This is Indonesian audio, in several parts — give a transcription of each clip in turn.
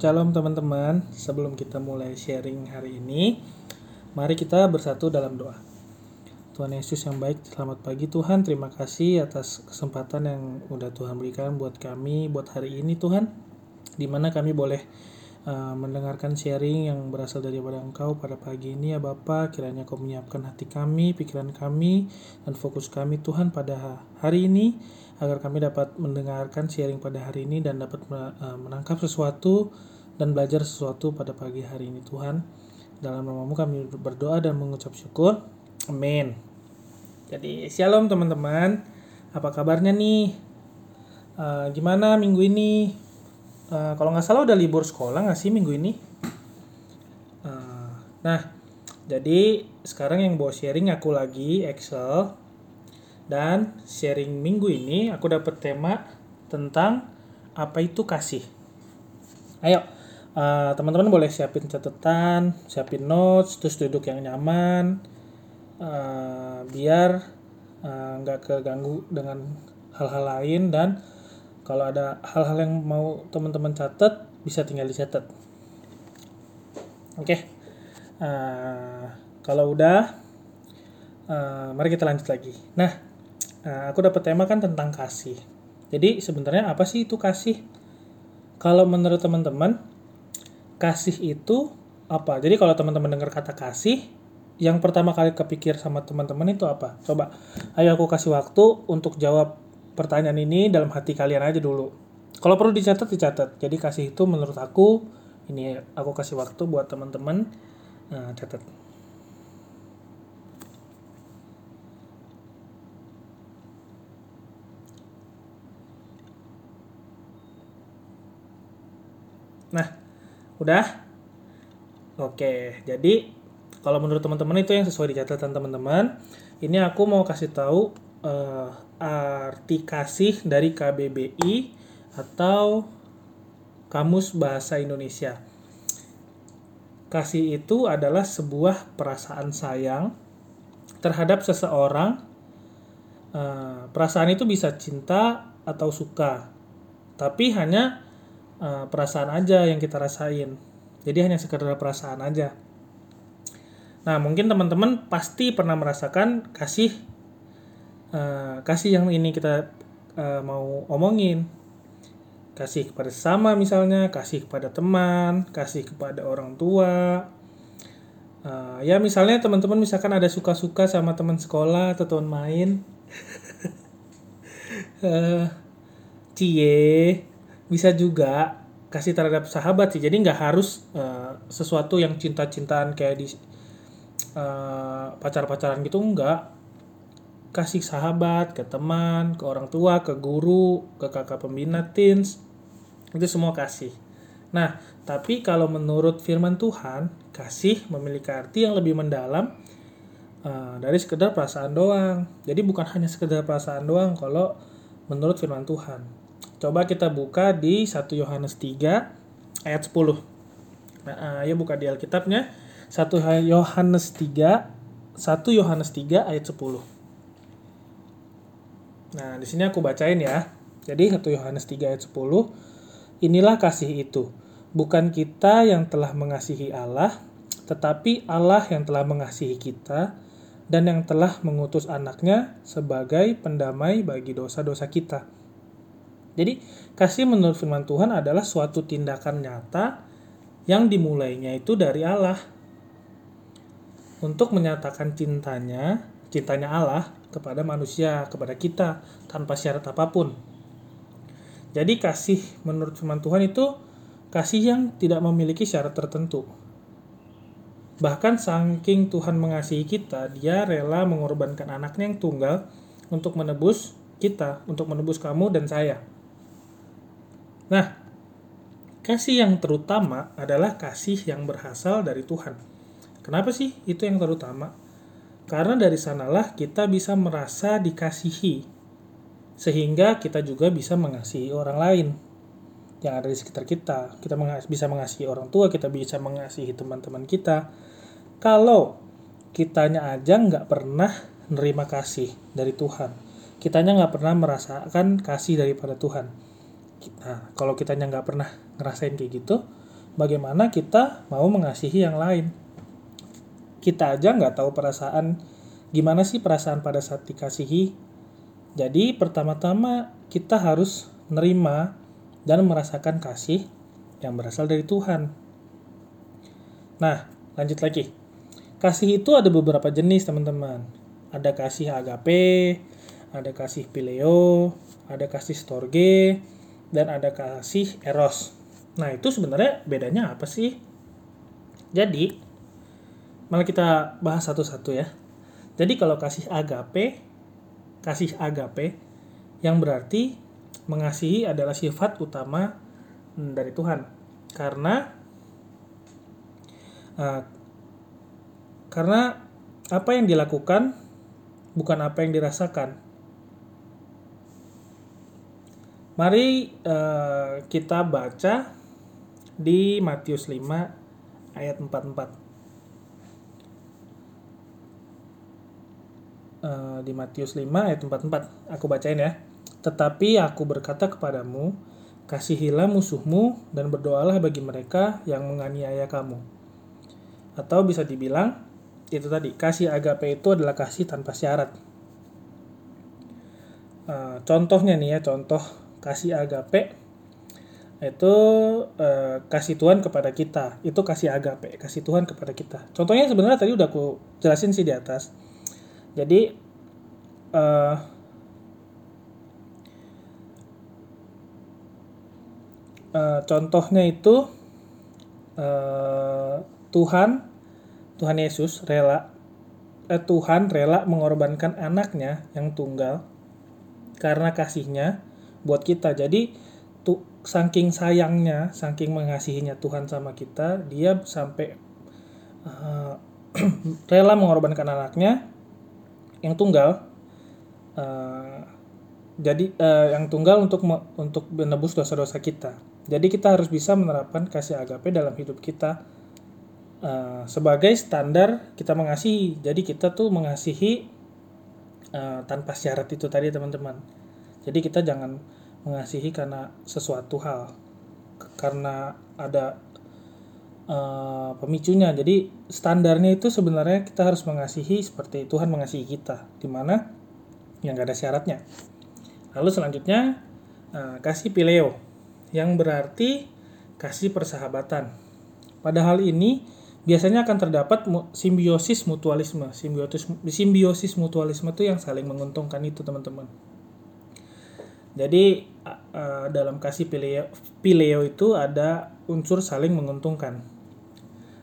Shalom teman-teman, sebelum kita mulai sharing hari ini, mari kita bersatu dalam doa. Tuhan Yesus yang baik, selamat pagi Tuhan. Terima kasih atas kesempatan yang udah Tuhan berikan buat kami buat hari ini Tuhan. Di mana kami boleh uh, mendengarkan sharing yang berasal daripada Engkau pada pagi ini ya Bapa. Kiranya Kau menyiapkan hati kami, pikiran kami, dan fokus kami Tuhan pada hari ini agar kami dapat mendengarkan sharing pada hari ini dan dapat uh, menangkap sesuatu dan belajar sesuatu pada pagi hari ini Tuhan. Dalam namamu kami berdoa dan mengucap syukur. Amin. Jadi shalom teman-teman. Apa kabarnya nih? Uh, gimana minggu ini? Uh, kalau nggak salah udah libur sekolah nggak sih minggu ini? Uh, nah, jadi sekarang yang bawa sharing aku lagi Excel dan sharing minggu ini aku dapat tema tentang apa itu kasih. Ayo, uh, teman-teman boleh siapin catatan, siapin notes, terus duduk yang nyaman, uh, biar eh, nggak uh, keganggu dengan hal-hal lain dan kalau ada hal-hal yang mau teman-teman catat bisa tinggal dicatat. Oke, okay. uh, kalau udah, uh, mari kita lanjut lagi. Nah, uh, aku dapat tema kan tentang kasih. Jadi sebenarnya apa sih itu kasih? Kalau menurut teman-teman, kasih itu apa? Jadi kalau teman-teman dengar kata kasih, yang pertama kali kepikir sama teman-teman itu apa? Coba, ayo aku kasih waktu untuk jawab pertanyaan ini dalam hati kalian aja dulu. Kalau perlu dicatat, dicatat. Jadi kasih itu menurut aku, ini aku kasih waktu buat teman-teman uh, catat. Nah, Udah? Oke, jadi kalau menurut teman-teman itu yang sesuai di catatan teman-teman. Ini aku mau kasih tahu uh, arti kasih dari KBBI atau Kamus Bahasa Indonesia. Kasih itu adalah sebuah perasaan sayang terhadap seseorang. Uh, perasaan itu bisa cinta atau suka, tapi hanya uh, perasaan aja yang kita rasain. Jadi hanya sekedar perasaan aja. Nah, mungkin teman-teman pasti pernah merasakan kasih uh, kasih yang ini kita uh, mau omongin. Kasih kepada sama misalnya, kasih kepada teman, kasih kepada orang tua. Uh, ya misalnya teman-teman misalkan ada suka-suka sama teman sekolah atau teman main. uh, cie bisa juga kasih terhadap sahabat sih jadi nggak harus uh, sesuatu yang cinta-cintaan kayak di uh, pacar-pacaran gitu enggak kasih sahabat ke teman ke orang tua ke guru ke kakak pembina teens itu semua kasih nah tapi kalau menurut firman Tuhan kasih memiliki arti yang lebih mendalam uh, dari sekedar perasaan doang jadi bukan hanya sekedar perasaan doang kalau menurut firman Tuhan Coba kita buka di 1 Yohanes 3 ayat 10. Nah, ayo buka di Alkitabnya. 1 Yohanes 3 1 Yohanes 3 ayat 10. Nah, di sini aku bacain ya. Jadi 1 Yohanes 3 ayat 10. Inilah kasih itu. Bukan kita yang telah mengasihi Allah, tetapi Allah yang telah mengasihi kita dan yang telah mengutus anaknya sebagai pendamai bagi dosa-dosa kita. Jadi kasih menurut firman Tuhan adalah suatu tindakan nyata yang dimulainya itu dari Allah. Untuk menyatakan cintanya, cintanya Allah kepada manusia, kepada kita tanpa syarat apa pun. Jadi kasih menurut firman Tuhan itu kasih yang tidak memiliki syarat tertentu. Bahkan saking Tuhan mengasihi kita, dia rela mengorbankan anaknya yang tunggal untuk menebus kita, untuk menebus kamu dan saya. Nah, kasih yang terutama adalah kasih yang berasal dari Tuhan. Kenapa sih itu yang terutama? Karena dari sanalah kita bisa merasa dikasihi, sehingga kita juga bisa mengasihi orang lain yang ada di sekitar kita. Kita bisa mengasihi orang tua, kita bisa mengasihi teman-teman kita. Kalau kitanya aja nggak pernah nerima kasih dari Tuhan, kitanya nggak pernah merasakan kasih daripada Tuhan Nah, kalau kitanya nggak pernah ngerasain kayak gitu, bagaimana kita mau mengasihi yang lain. Kita aja nggak tahu perasaan gimana sih perasaan pada saat dikasihi. Jadi pertama-tama kita harus nerima dan merasakan kasih yang berasal dari Tuhan. Nah, lanjut lagi. Kasih itu ada beberapa jenis, teman-teman. Ada kasih agape, ada kasih pileo, ada kasih storge, dan ada kasih eros. Nah, itu sebenarnya bedanya apa sih? Jadi, malah kita bahas satu-satu ya. Jadi kalau kasih agape, kasih agape yang berarti mengasihi adalah sifat utama hmm, dari Tuhan. Karena uh, karena apa yang dilakukan bukan apa yang dirasakan. Mari uh, kita baca di Matius 5 ayat 44. Uh, di Matius 5 ayat 44. Aku bacain ya. Tetapi aku berkata kepadamu, kasihilah musuhmu dan berdoalah bagi mereka yang menganiaya kamu. Atau bisa dibilang, itu tadi, kasih agape itu adalah kasih tanpa syarat. Uh, contohnya nih ya, contoh kasih agape itu uh, kasih Tuhan kepada kita itu kasih agape kasih Tuhan kepada kita contohnya sebenarnya tadi udah aku jelasin sih di atas jadi uh, uh, contohnya itu uh, Tuhan Tuhan Yesus rela eh, Tuhan rela mengorbankan anaknya yang tunggal karena kasihnya buat kita. Jadi tuh saking sayangnya, saking mengasihinya Tuhan sama kita, dia sampai uh, rela mengorbankan anaknya yang tunggal. Uh, jadi uh, yang tunggal untuk untuk menebus dosa-dosa kita. Jadi kita harus bisa menerapkan kasih agape dalam hidup kita uh, sebagai standar kita mengasihi. Jadi kita tuh mengasihi uh, tanpa syarat itu tadi teman-teman. Jadi kita jangan mengasihi karena sesuatu hal karena ada uh, pemicunya. Jadi standarnya itu sebenarnya kita harus mengasihi seperti Tuhan mengasihi kita di mana yang gak ada syaratnya. Lalu selanjutnya uh, kasih pileo yang berarti kasih persahabatan. Pada hal ini biasanya akan terdapat simbiosis mutualisme. Simbiosis simbiosis mutualisme itu yang saling menguntungkan itu teman-teman. Jadi dalam kasih pileo, pileo itu ada unsur saling menguntungkan.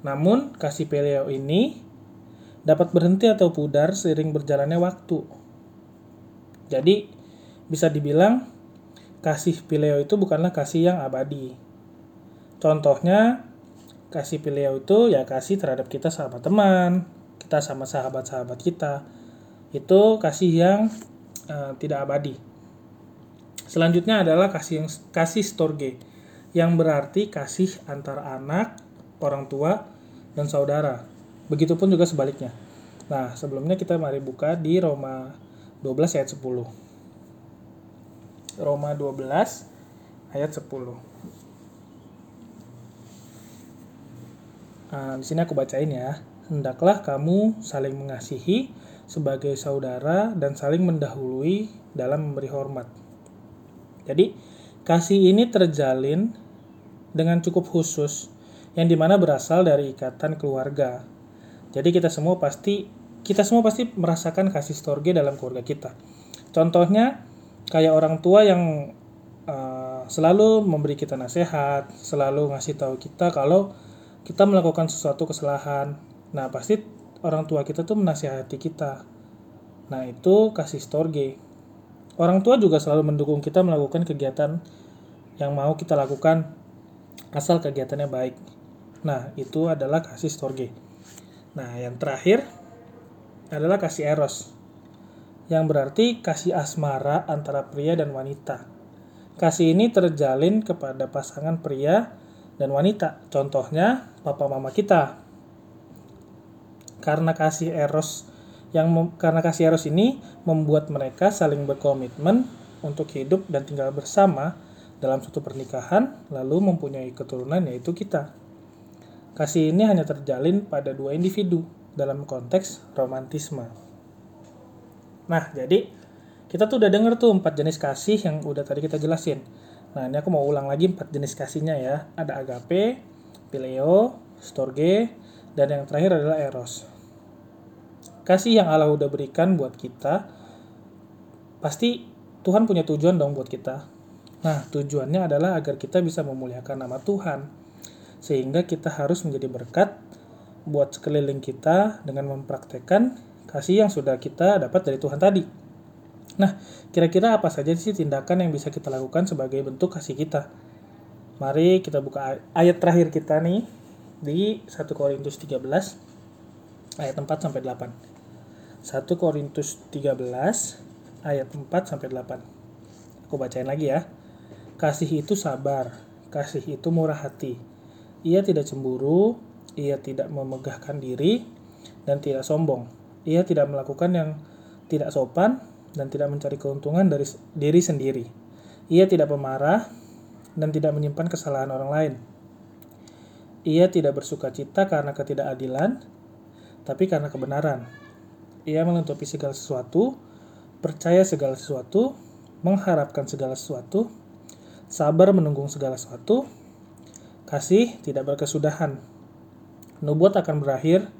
Namun kasih pileo ini dapat berhenti atau pudar seiring berjalannya waktu. Jadi bisa dibilang kasih pileo itu bukanlah kasih yang abadi. Contohnya kasih pileo itu ya kasih terhadap kita sama teman, kita sama sahabat-sahabat kita. Itu kasih yang uh, tidak abadi. Selanjutnya adalah kasih yang kasih storge yang berarti kasih antara anak, orang tua, dan saudara. Begitupun juga sebaliknya. Nah, sebelumnya kita mari buka di Roma 12 ayat 10. Roma 12 ayat 10. Nah, di sini aku bacain ya. Hendaklah kamu saling mengasihi sebagai saudara dan saling mendahului dalam memberi hormat. Jadi kasih ini terjalin dengan cukup khusus yang di mana berasal dari ikatan keluarga. Jadi kita semua pasti kita semua pasti merasakan kasih storge dalam keluarga kita. Contohnya kayak orang tua yang uh, selalu memberi kita nasihat, selalu ngasih tahu kita kalau kita melakukan sesuatu kesalahan. Nah pasti orang tua kita tuh menasihati kita. Nah itu kasih storge. Orang tua juga selalu mendukung kita melakukan kegiatan yang mau kita lakukan asal kegiatannya baik. Nah, itu adalah kasih storge. Nah, yang terakhir adalah kasih eros. Yang berarti kasih asmara antara pria dan wanita. Kasih ini terjalin kepada pasangan pria dan wanita. Contohnya, papa mama kita. Karena kasih eros yang karena kasih eros ini membuat mereka saling berkomitmen untuk hidup dan tinggal bersama dalam suatu pernikahan lalu mempunyai keturunan yaitu kita. Kasih ini hanya terjalin pada dua individu dalam konteks romantisme. Nah, jadi kita tuh udah denger tuh empat jenis kasih yang udah tadi kita jelasin. Nah, ini aku mau ulang lagi empat jenis kasihnya ya. Ada agape, phileo, storge, dan yang terakhir adalah eros. Kasih yang Allah udah berikan buat kita, pasti Tuhan punya tujuan dong buat kita. Nah, tujuannya adalah agar kita bisa memuliakan nama Tuhan. Sehingga kita harus menjadi berkat buat sekeliling kita dengan mempraktekkan kasih yang sudah kita dapat dari Tuhan tadi. Nah, kira-kira apa saja sih tindakan yang bisa kita lakukan sebagai bentuk kasih kita? Mari kita buka ayat terakhir kita nih di 1 Korintus 13 ayat 4 sampai 8. 1 Korintus 13 ayat 4 sampai 8. Aku bacain lagi ya. Kasih itu sabar, kasih itu murah hati. Ia tidak cemburu, ia tidak memegahkan diri dan tidak sombong. Ia tidak melakukan yang tidak sopan dan tidak mencari keuntungan dari diri sendiri. Ia tidak pemarah dan tidak menyimpan kesalahan orang lain. Ia tidak bersuka cita karena ketidakadilan, tapi karena kebenaran. Ia menutupi segala sesuatu, percaya segala sesuatu, mengharapkan segala sesuatu, sabar menunggu segala sesuatu, kasih tidak berkesudahan. Nubuat akan berakhir,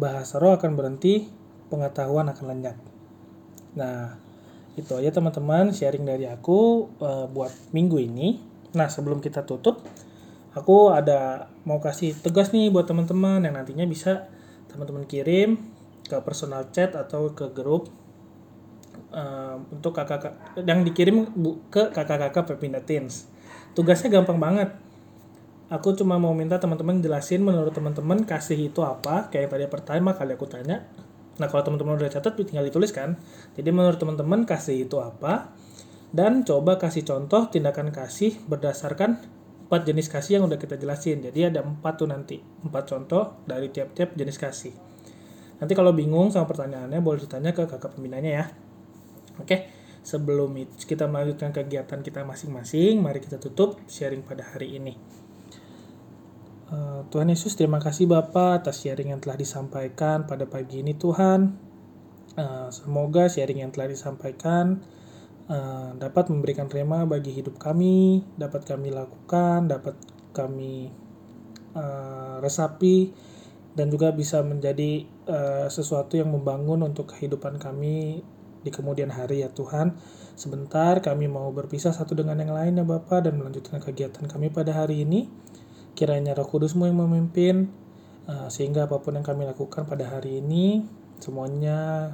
bahasa roh akan berhenti, pengetahuan akan lenyap. Nah, itu aja teman-teman sharing dari aku uh, buat minggu ini. Nah, sebelum kita tutup, aku ada mau kasih tugas nih buat teman-teman yang nantinya bisa teman-teman kirim ke personal chat atau ke grup uh, untuk kakak yang dikirim ke kakak-kakak Pepinda Teens. Tugasnya gampang banget. Aku cuma mau minta teman-teman jelasin menurut teman-teman kasih itu apa. Kayak tadi pertama kali aku tanya, Nah, kalau teman-teman udah catat, tinggal ditulis kan. Jadi menurut teman-teman kasih itu apa? Dan coba kasih contoh tindakan kasih berdasarkan empat jenis kasih yang udah kita jelasin. Jadi ada empat tuh nanti, empat contoh dari tiap-tiap jenis kasih. Nanti kalau bingung sama pertanyaannya boleh ditanya ke kakak pembinanya ya. Oke, sebelum kita melanjutkan kegiatan kita masing-masing, mari kita tutup sharing pada hari ini. Eh, Tuhan Yesus, terima kasih Bapak atas sharing yang telah disampaikan pada pagi ini Tuhan. Uh, semoga sharing yang telah disampaikan uh, dapat memberikan rema bagi hidup kami, dapat kami lakukan, dapat kami resapi, dan juga bisa menjadi sesuatu yang membangun untuk kehidupan kami di kemudian hari ya Tuhan. Sebentar kami mau berpisah satu dengan yang lain ya Bapak dan melanjutkan kegiatan kami pada hari ini. Kiranya roh kudusmu yang memimpin, uh, sehingga apa pun yang kami lakukan pada hari ini, semuanya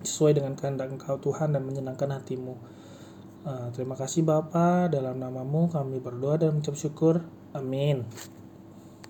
sesuai dengan kehendak engkau Tuhan dan menyenangkan hatimu. Uh, terima kasih Bapa, dalam namamu kami berdoa dan mengucap syukur. Amin.